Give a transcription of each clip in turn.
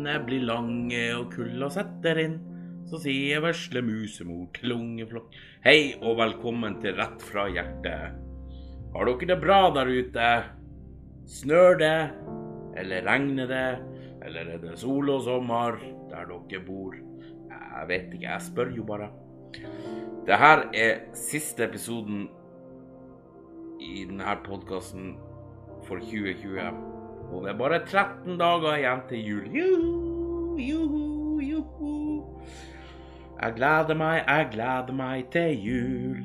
nettene blir lange og kulda setter inn, så sier vesle musemor til ungeflokk hei og velkommen til Rett fra hjertet. Har dere det bra der ute? Snør det? Eller regner det? Eller er det sol og sommer der dere bor? Jeg vet ikke, jeg spør jo bare. Det her er siste episoden i denne podkasten for 2020. Og det er bare 13 dager igjen til jul. Juhu, juhu, juhu. Jeg gleder meg, jeg gleder meg til jul.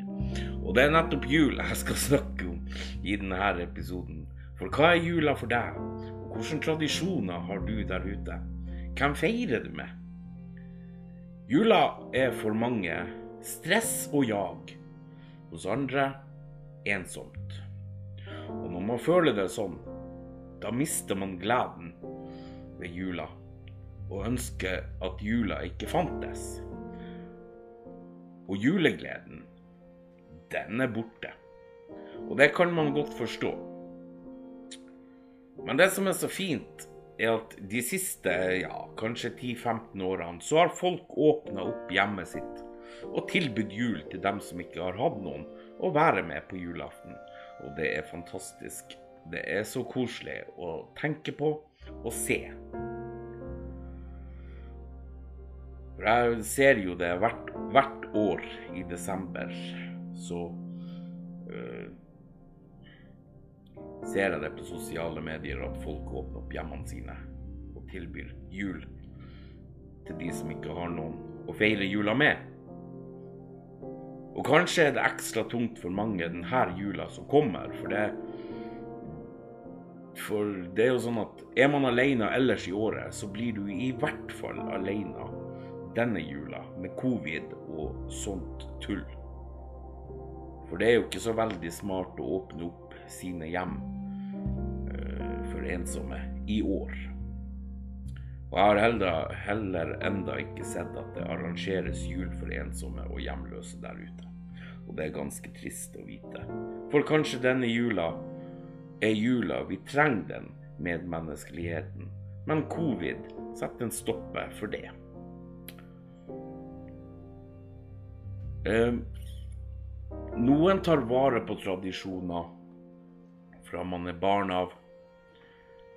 Og det er nettopp jul jeg skal snakke om i denne episoden. For hva er jula for deg? Og hvilke tradisjoner har du der ute? Hvem feirer du med? Jula er for mange stress og jag. Hos andre ensomt. Og når man føler det sånn, da mister man gleden ved jula og ønsker at jula ikke fantes. Og julegleden, den er borte. Og det kan man godt forstå. Men det som er så fint, er at de siste ja, kanskje 10-15 årene så har folk åpna opp hjemmet sitt og tilbudt jul til dem som ikke har hatt noen å være med på julaften. Og det er fantastisk. Det er så koselig å tenke på og se. For jeg ser jo det hvert, hvert år i desember, så øh, ser jeg det på sosiale medier at folk åpner opp hjemmene sine og tilbyr jul til de som ikke har noen å feire jula med. Og kanskje er det ekstra tungt for mange denne jula som kommer, for det For det er jo sånn at er man alene ellers i året, så blir du i hvert fall alene denne jula med covid og sånt tull. For det er jo ikke så veldig smart å åpne opp sine hjem uh, for ensomme i år. Og jeg har heller, heller enda ikke sett at det arrangeres jul for ensomme og hjemløse der ute. Og det er ganske trist å vite. For kanskje denne jula er jula vi trenger den medmenneskeligheten. Men covid setter en stopper for det. Eh, noen tar vare på tradisjoner fra man er barn av,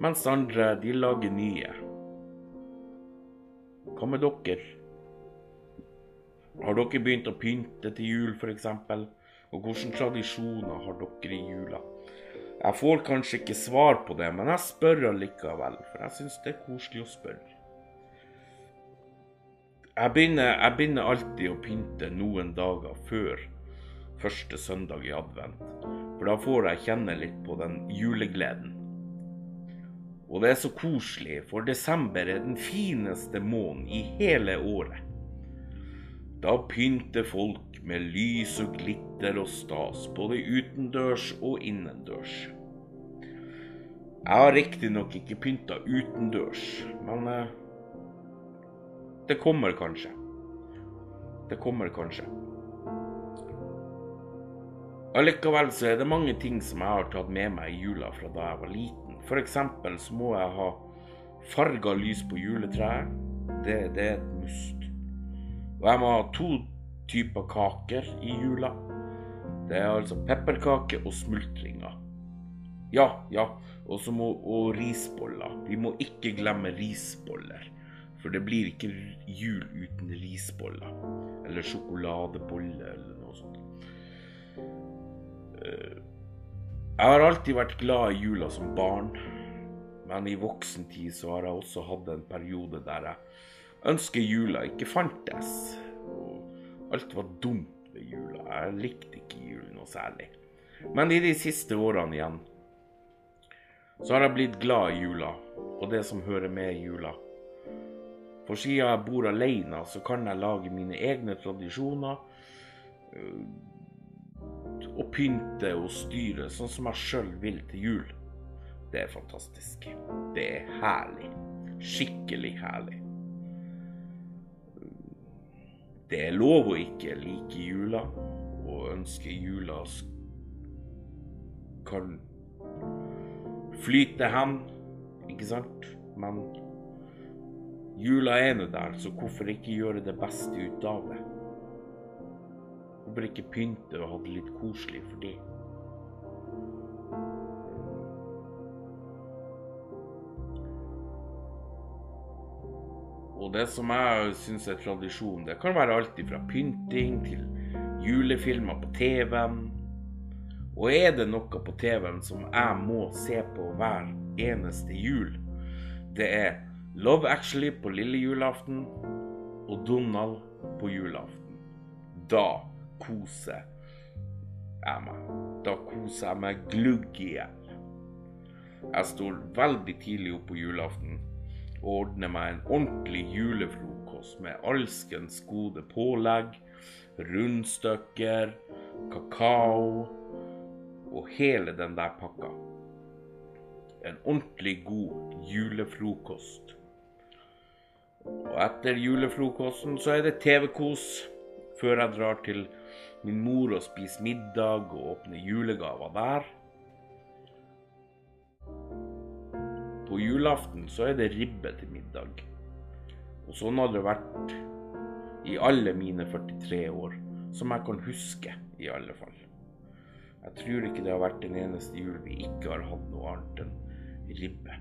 mens andre de lager nye. Hva med dere? Har dere begynt å pynte til jul, f.eks.? Og hvilke tradisjoner har dere i jula? Jeg får kanskje ikke svar på det, men jeg spør allikevel, for jeg syns det er koselig å spørre. Jeg begynner, jeg begynner, alltid å pynte noen dager før første søndag i advent, for da får jeg kjenne litt på den julegleden. Og det er så koselig, for desember er den fineste måneden i hele året. Da pynter folk med lys og glitter og stas, både utendørs og innendørs. Jeg har riktignok ikke pynta utendørs, men eh, det kommer kanskje. Det kommer kanskje. Allikevel så er det mange ting som jeg har tatt med meg i jula fra da jeg var liten. F.eks. så må jeg ha farga lys på juletreet. Det, det er et must. Og jeg må ha to typer kaker i jula. Det er altså pepperkake og smultringer. Ja, ja, og så må og risboller. Vi må ikke glemme risboller. For det blir ikke jul uten risboller. Eller sjokoladeboller eller noe sånt. Eh, jeg har alltid vært glad i jula som barn. Men i voksen tid så har jeg også hatt en periode der jeg ønsker jula ikke fantes. Og alt var dumt ved jula. Jeg likte ikke jul noe særlig. Men i de siste årene igjen så har jeg blitt glad i jula og det som hører med i jula. For siden jeg bor alene, så kan jeg lage mine egne tradisjoner. Øh, og pynte og styre sånn som jeg sjøl vil til jul. Det er fantastisk. Det er herlig. Skikkelig herlig. Det er lov å ikke like jula og ønske jula kan flyte hen, ikke sant? Men Jula er nå der, så hvorfor ikke gjøre det beste ut av det? Hvorfor ikke pynte og ha det litt koselig for det? Og det som jeg syns er tradisjon, det kan være alt fra pynting til julefilmer på TV-en. Og er det noe på TV-en som jeg må se på hver eneste jul, det er Love Actually på lille julaften og Donald på julaften. Da koser jeg meg. Da koser jeg meg glugg i hjel. Jeg står veldig tidlig opp på julaften og ordner meg en ordentlig julefrokost med alskens gode pålegg, rundstykker, kakao og hele den der pakka. En ordentlig god julefrokost. Og etter julefrokosten så er det TV-kos før jeg drar til min mor og spiser middag og åpner julegaver der. På julaften så er det ribbe til middag. Og sånn har det vært i alle mine 43 år, som jeg kan huske, i alle fall. Jeg tror ikke det har vært en eneste jul vi ikke har hatt noe annet enn ribbe.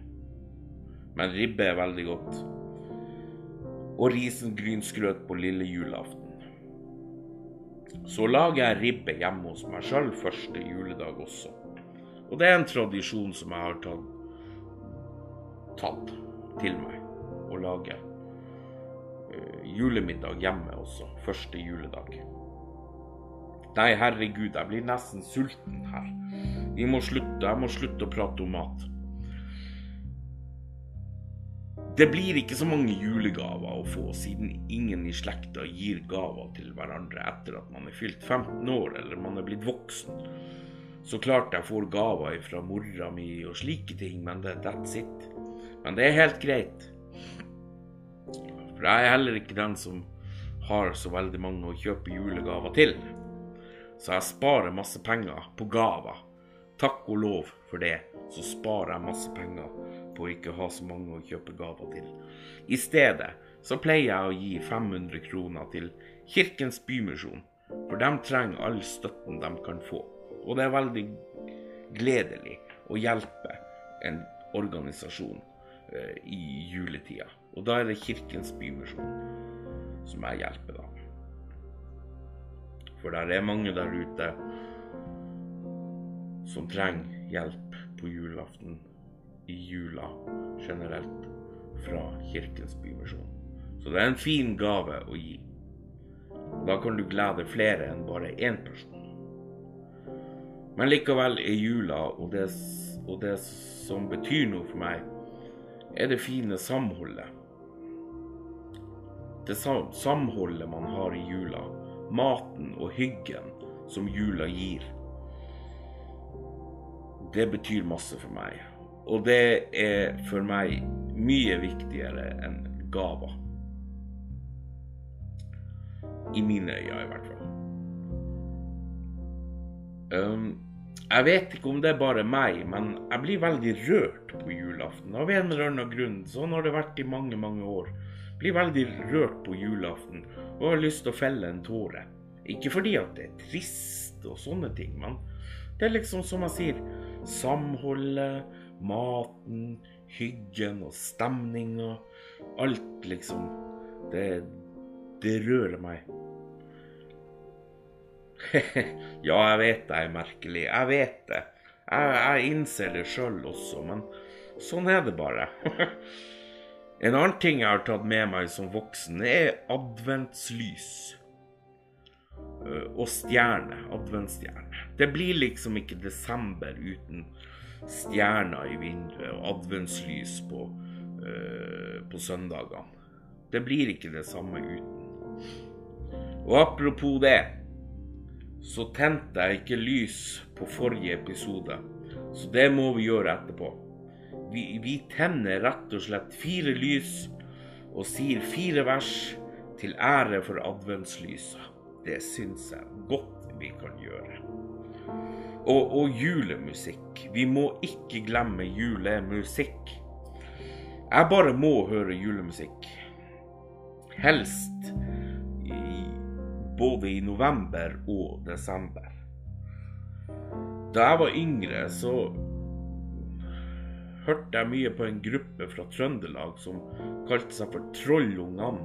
Men ribbe er veldig godt. Og risengrynsgrøt på lille julaften. Så lager jeg ribbe hjemme hos meg sjøl første juledag også. Og det er en tradisjon som jeg har tatt, tatt til meg å lage uh, julemiddag hjemme også, første juledag. Nei, herregud, jeg blir nesten sulten her. Vi må slutte, jeg må slutte å prate om mat. Det blir ikke så mange julegaver å få, siden ingen i slekta gir gaver til hverandre etter at man er fylt 15 år eller man er blitt voksen. Så klart jeg får gaver fra mora mi og slike ting, men det, that's it. Men det er helt greit. For jeg er heller ikke den som har så veldig mange å kjøpe julegaver til. Så jeg sparer masse penger på gaver. Takk og lov for det, så sparer jeg masse penger på å ikke ha så mange å kjøpe gaver til. I stedet så pleier jeg å gi 500 kroner til Kirkens Bymisjon, for de trenger all støtten de kan få. Og det er veldig gledelig å hjelpe en organisasjon i juletida. Og da er det Kirkens Bymisjon som jeg hjelper, da. For der er mange der ute som trenger hjelp på julaften i jula generelt fra Kirkens Bymisjon. Så det er en fin gave å gi. Da kan du glede flere enn bare én person. Men likevel er jula og det, og det som betyr noe for meg, er det fine samholdet. Det samholdet man har i jula. Maten og hyggen som jula gir. Det betyr masse for meg. Og det er for meg mye viktigere enn gaver. I mine øyne, i hvert fall. Um, jeg vet ikke om det er bare meg, men jeg blir veldig rørt på julaften. Av en eller annen grunn. Sånn har det vært i mange, mange år. Blir veldig rørt på julaften og har lyst til å felle en tåre. Ikke fordi at det er trist og sånne ting, men det er liksom som jeg sier, samholdet, maten, hyggen og stemninga. Alt liksom. Det, det rører meg. ja, jeg vet jeg er merkelig. Jeg vet det. Jeg, jeg innser det sjøl også, men sånn er det bare. en annen ting jeg har tatt med meg som voksen, er adventslys. Og stjerne. Adventsstjerne. Det blir liksom ikke desember uten stjerner i vinduet og adventslys på, uh, på søndagene. Det blir ikke det samme uten. Og apropos det, så tente jeg ikke lys på forrige episode, så det må vi gjøre etterpå. Vi, vi tenner rett og slett fire lys og sier fire vers til ære for adventslysa. Det syns jeg godt vi kan gjøre. Og, og, julemusikk. Vi må ikke glemme julemusikk. Jeg bare må høre julemusikk. helst både i november og desember. Da jeg var yngre, så hørte jeg mye på en gruppe fra Trøndelag som kalte seg for Trollungene.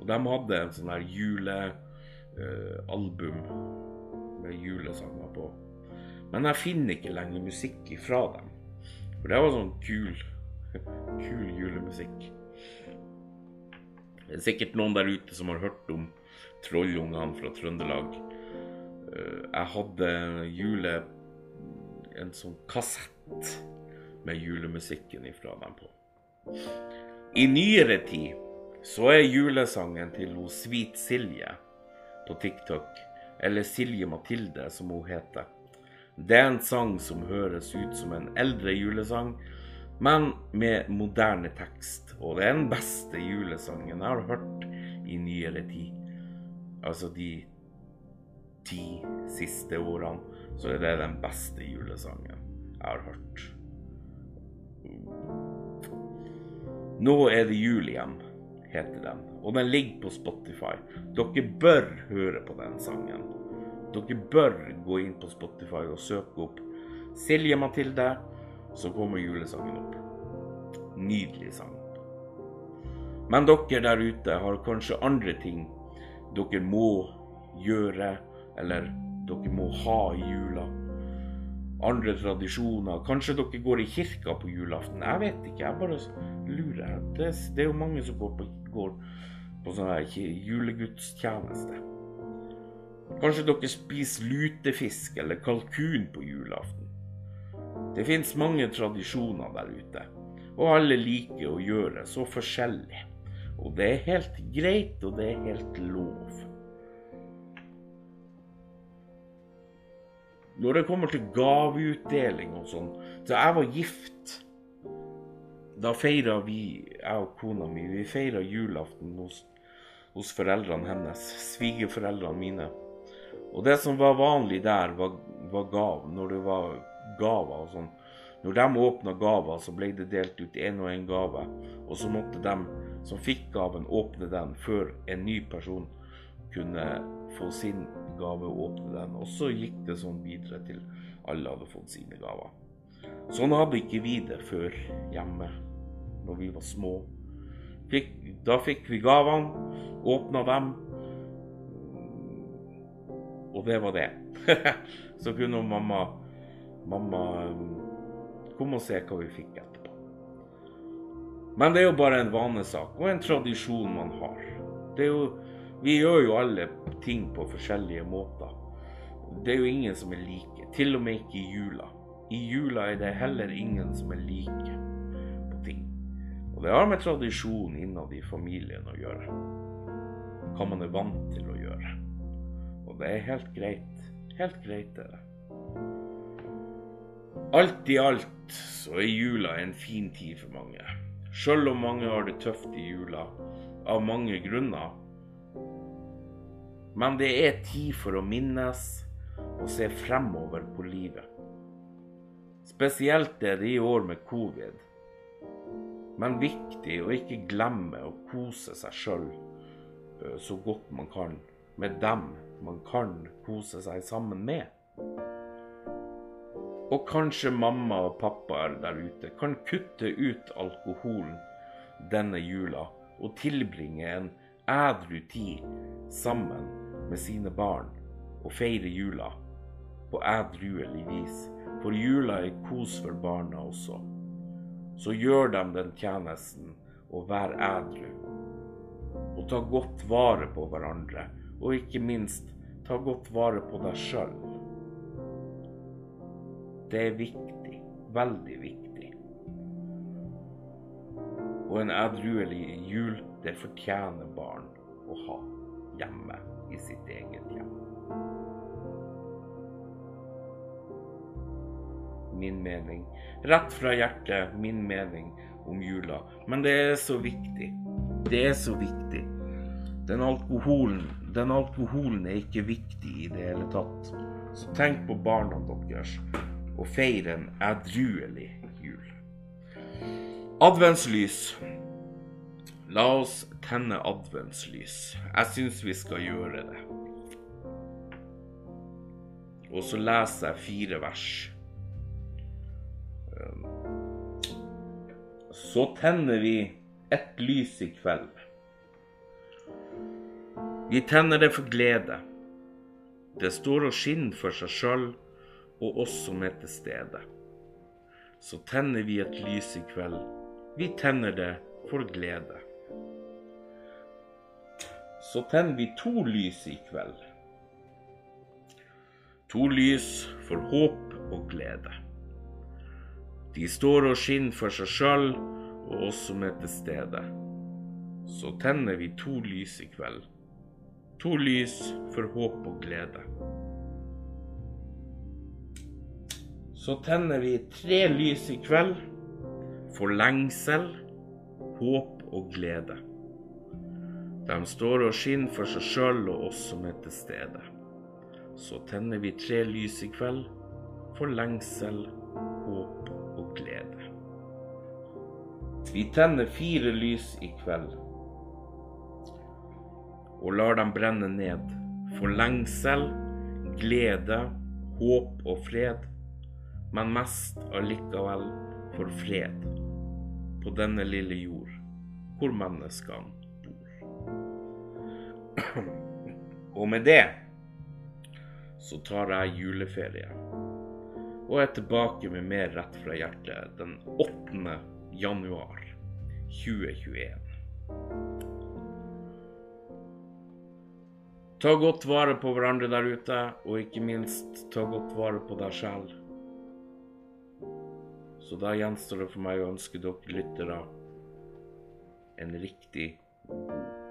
Og de hadde en sånn her julealbum eh, med julesanger på. Men jeg finner ikke lenger musikk ifra dem. For det var sånn kul, kul julemusikk. Det er sikkert noen der ute som har hørt om Trollungene fra Trøndelag. Eh, jeg hadde jule... en sånn kassett med julemusikken ifra dem på. I nyere tid så er julesangen til hun Svit Silje på TikTok, eller Silje Mathilde som hun heter. Det er en sang som høres ut som en eldre julesang, men med moderne tekst. Og det er den beste julesangen jeg har hørt i nyere tid. Altså de ti siste årene, så er det den beste julesangen jeg har hørt. Nå er det jul igjen, heter den, og den ligger på Spotify. Dere bør høre på den sangen. Dere bør gå inn på Spotify og søke opp Silje Mathilde, så kommer julesangen opp. Nydelig sang. Men dere der ute har kanskje andre ting dere må gjøre, eller dere må ha i jula andre tradisjoner. Kanskje dere går i kirka på julaften. Jeg vet ikke, jeg bare lurer. Det, det er jo mange som går på, går på sånn julegudstjeneste. Kanskje dere spiser lutefisk eller kalkun på julaften. Det fins mange tradisjoner der ute, og alle liker å gjøre så forskjellig. Og det er helt greit, og det er helt lov. Når det kommer til gaveutdeling og sånn Så jeg var gift. Da feira vi, jeg og kona mi, vi feira julaften hos, hos foreldrene hennes. Svigerforeldrene mine. Og det som var vanlig der, var, var gav. Når det var gaver og sånn. Når de åpna gaver, så ble det delt ut én og én gave. Og så måtte de som fikk gaven, åpne den før en ny person kunne få sin gave og åpne den. Og så gikk det sånn videre til alle hadde fått sine gaver. Sånn hadde ikke vi det før hjemme, når vi var små. Fikk, da fikk vi gavene, åpna dem, og det var det. så kunne mamma, mamma komme og se hva vi fikk etterpå. Men det er jo bare en vanesak og en tradisjon man har. Det er jo vi gjør jo alle ting på forskjellige måter. Det er jo ingen som er like, til og med ikke i jula. I jula er det heller ingen som er like på ting. Og det har med tradisjon innad i familien å gjøre. Hva man er vant til å gjøre. Og det er helt greit. Helt greit, det. Alt i alt så er jula en fin tid for mange. Sjøl om mange har det tøft i jula av mange grunner, men det er tid for å minnes og se fremover på livet. Spesielt er det i år med covid. Men viktig å ikke glemme å kose seg sjøl eh, så godt man kan med dem man kan kose seg sammen med. Og kanskje mamma og pappa der ute kan kutte ut alkoholen denne jula og tilbringe en ædru tid sammen med sine barn og feire jula på ædruelig vis, for jula er kos for barna også. Så gjør dem den tjenesten å være ædru, og ta godt vare på hverandre, og ikke minst ta godt vare på deg sjøl. Det er viktig, veldig viktig. Og en ædruelig jul, det fortjener barn å ha hjemme i sitt eget hjem. Min mening. Rett fra hjertet, min mening om jula. Men det er så viktig. Det er så viktig. Den alkoholen, den alkoholen er ikke viktig i det hele tatt. Så tenk på barna deres og feire en edruelig jul. Adventslys. La oss tenne adventslys. Jeg syns vi skal gjøre det. Og så leser jeg fire vers. Um, Så tenner vi ett lys i kveld. Vi tenner det for glede. Det står og skinner for seg sjøl og oss som er til stede. Så tenner vi et lys i kveld. Vi tenner det for glede. Så tenner vi to lys i kveld. To lys for håp og glede. De står og skinner for seg sjøl og oss som er til stede. Så tenner vi to lys i kveld. To lys for håp og glede. Så tenner vi tre lys i kveld for lengsel, håp og glede. De står og skinner for seg sjøl og oss som er til stede. Så tenner vi tre lys i kveld for lengsel, håp og glede. Vi tenner fire lys i kveld og lar dem brenne ned for lengsel, glede, håp og fred, men mest allikevel for fred på denne lille jord hvor menneskene bor. Og med det så tar jeg juleferie og er tilbake med mer rett fra hjertet den 8. januar 2021. Ta godt vare på hverandre der ute, og ikke minst ta godt vare på deg sjøl. Så da gjenstår det for meg å ønske dere lyttere en riktig god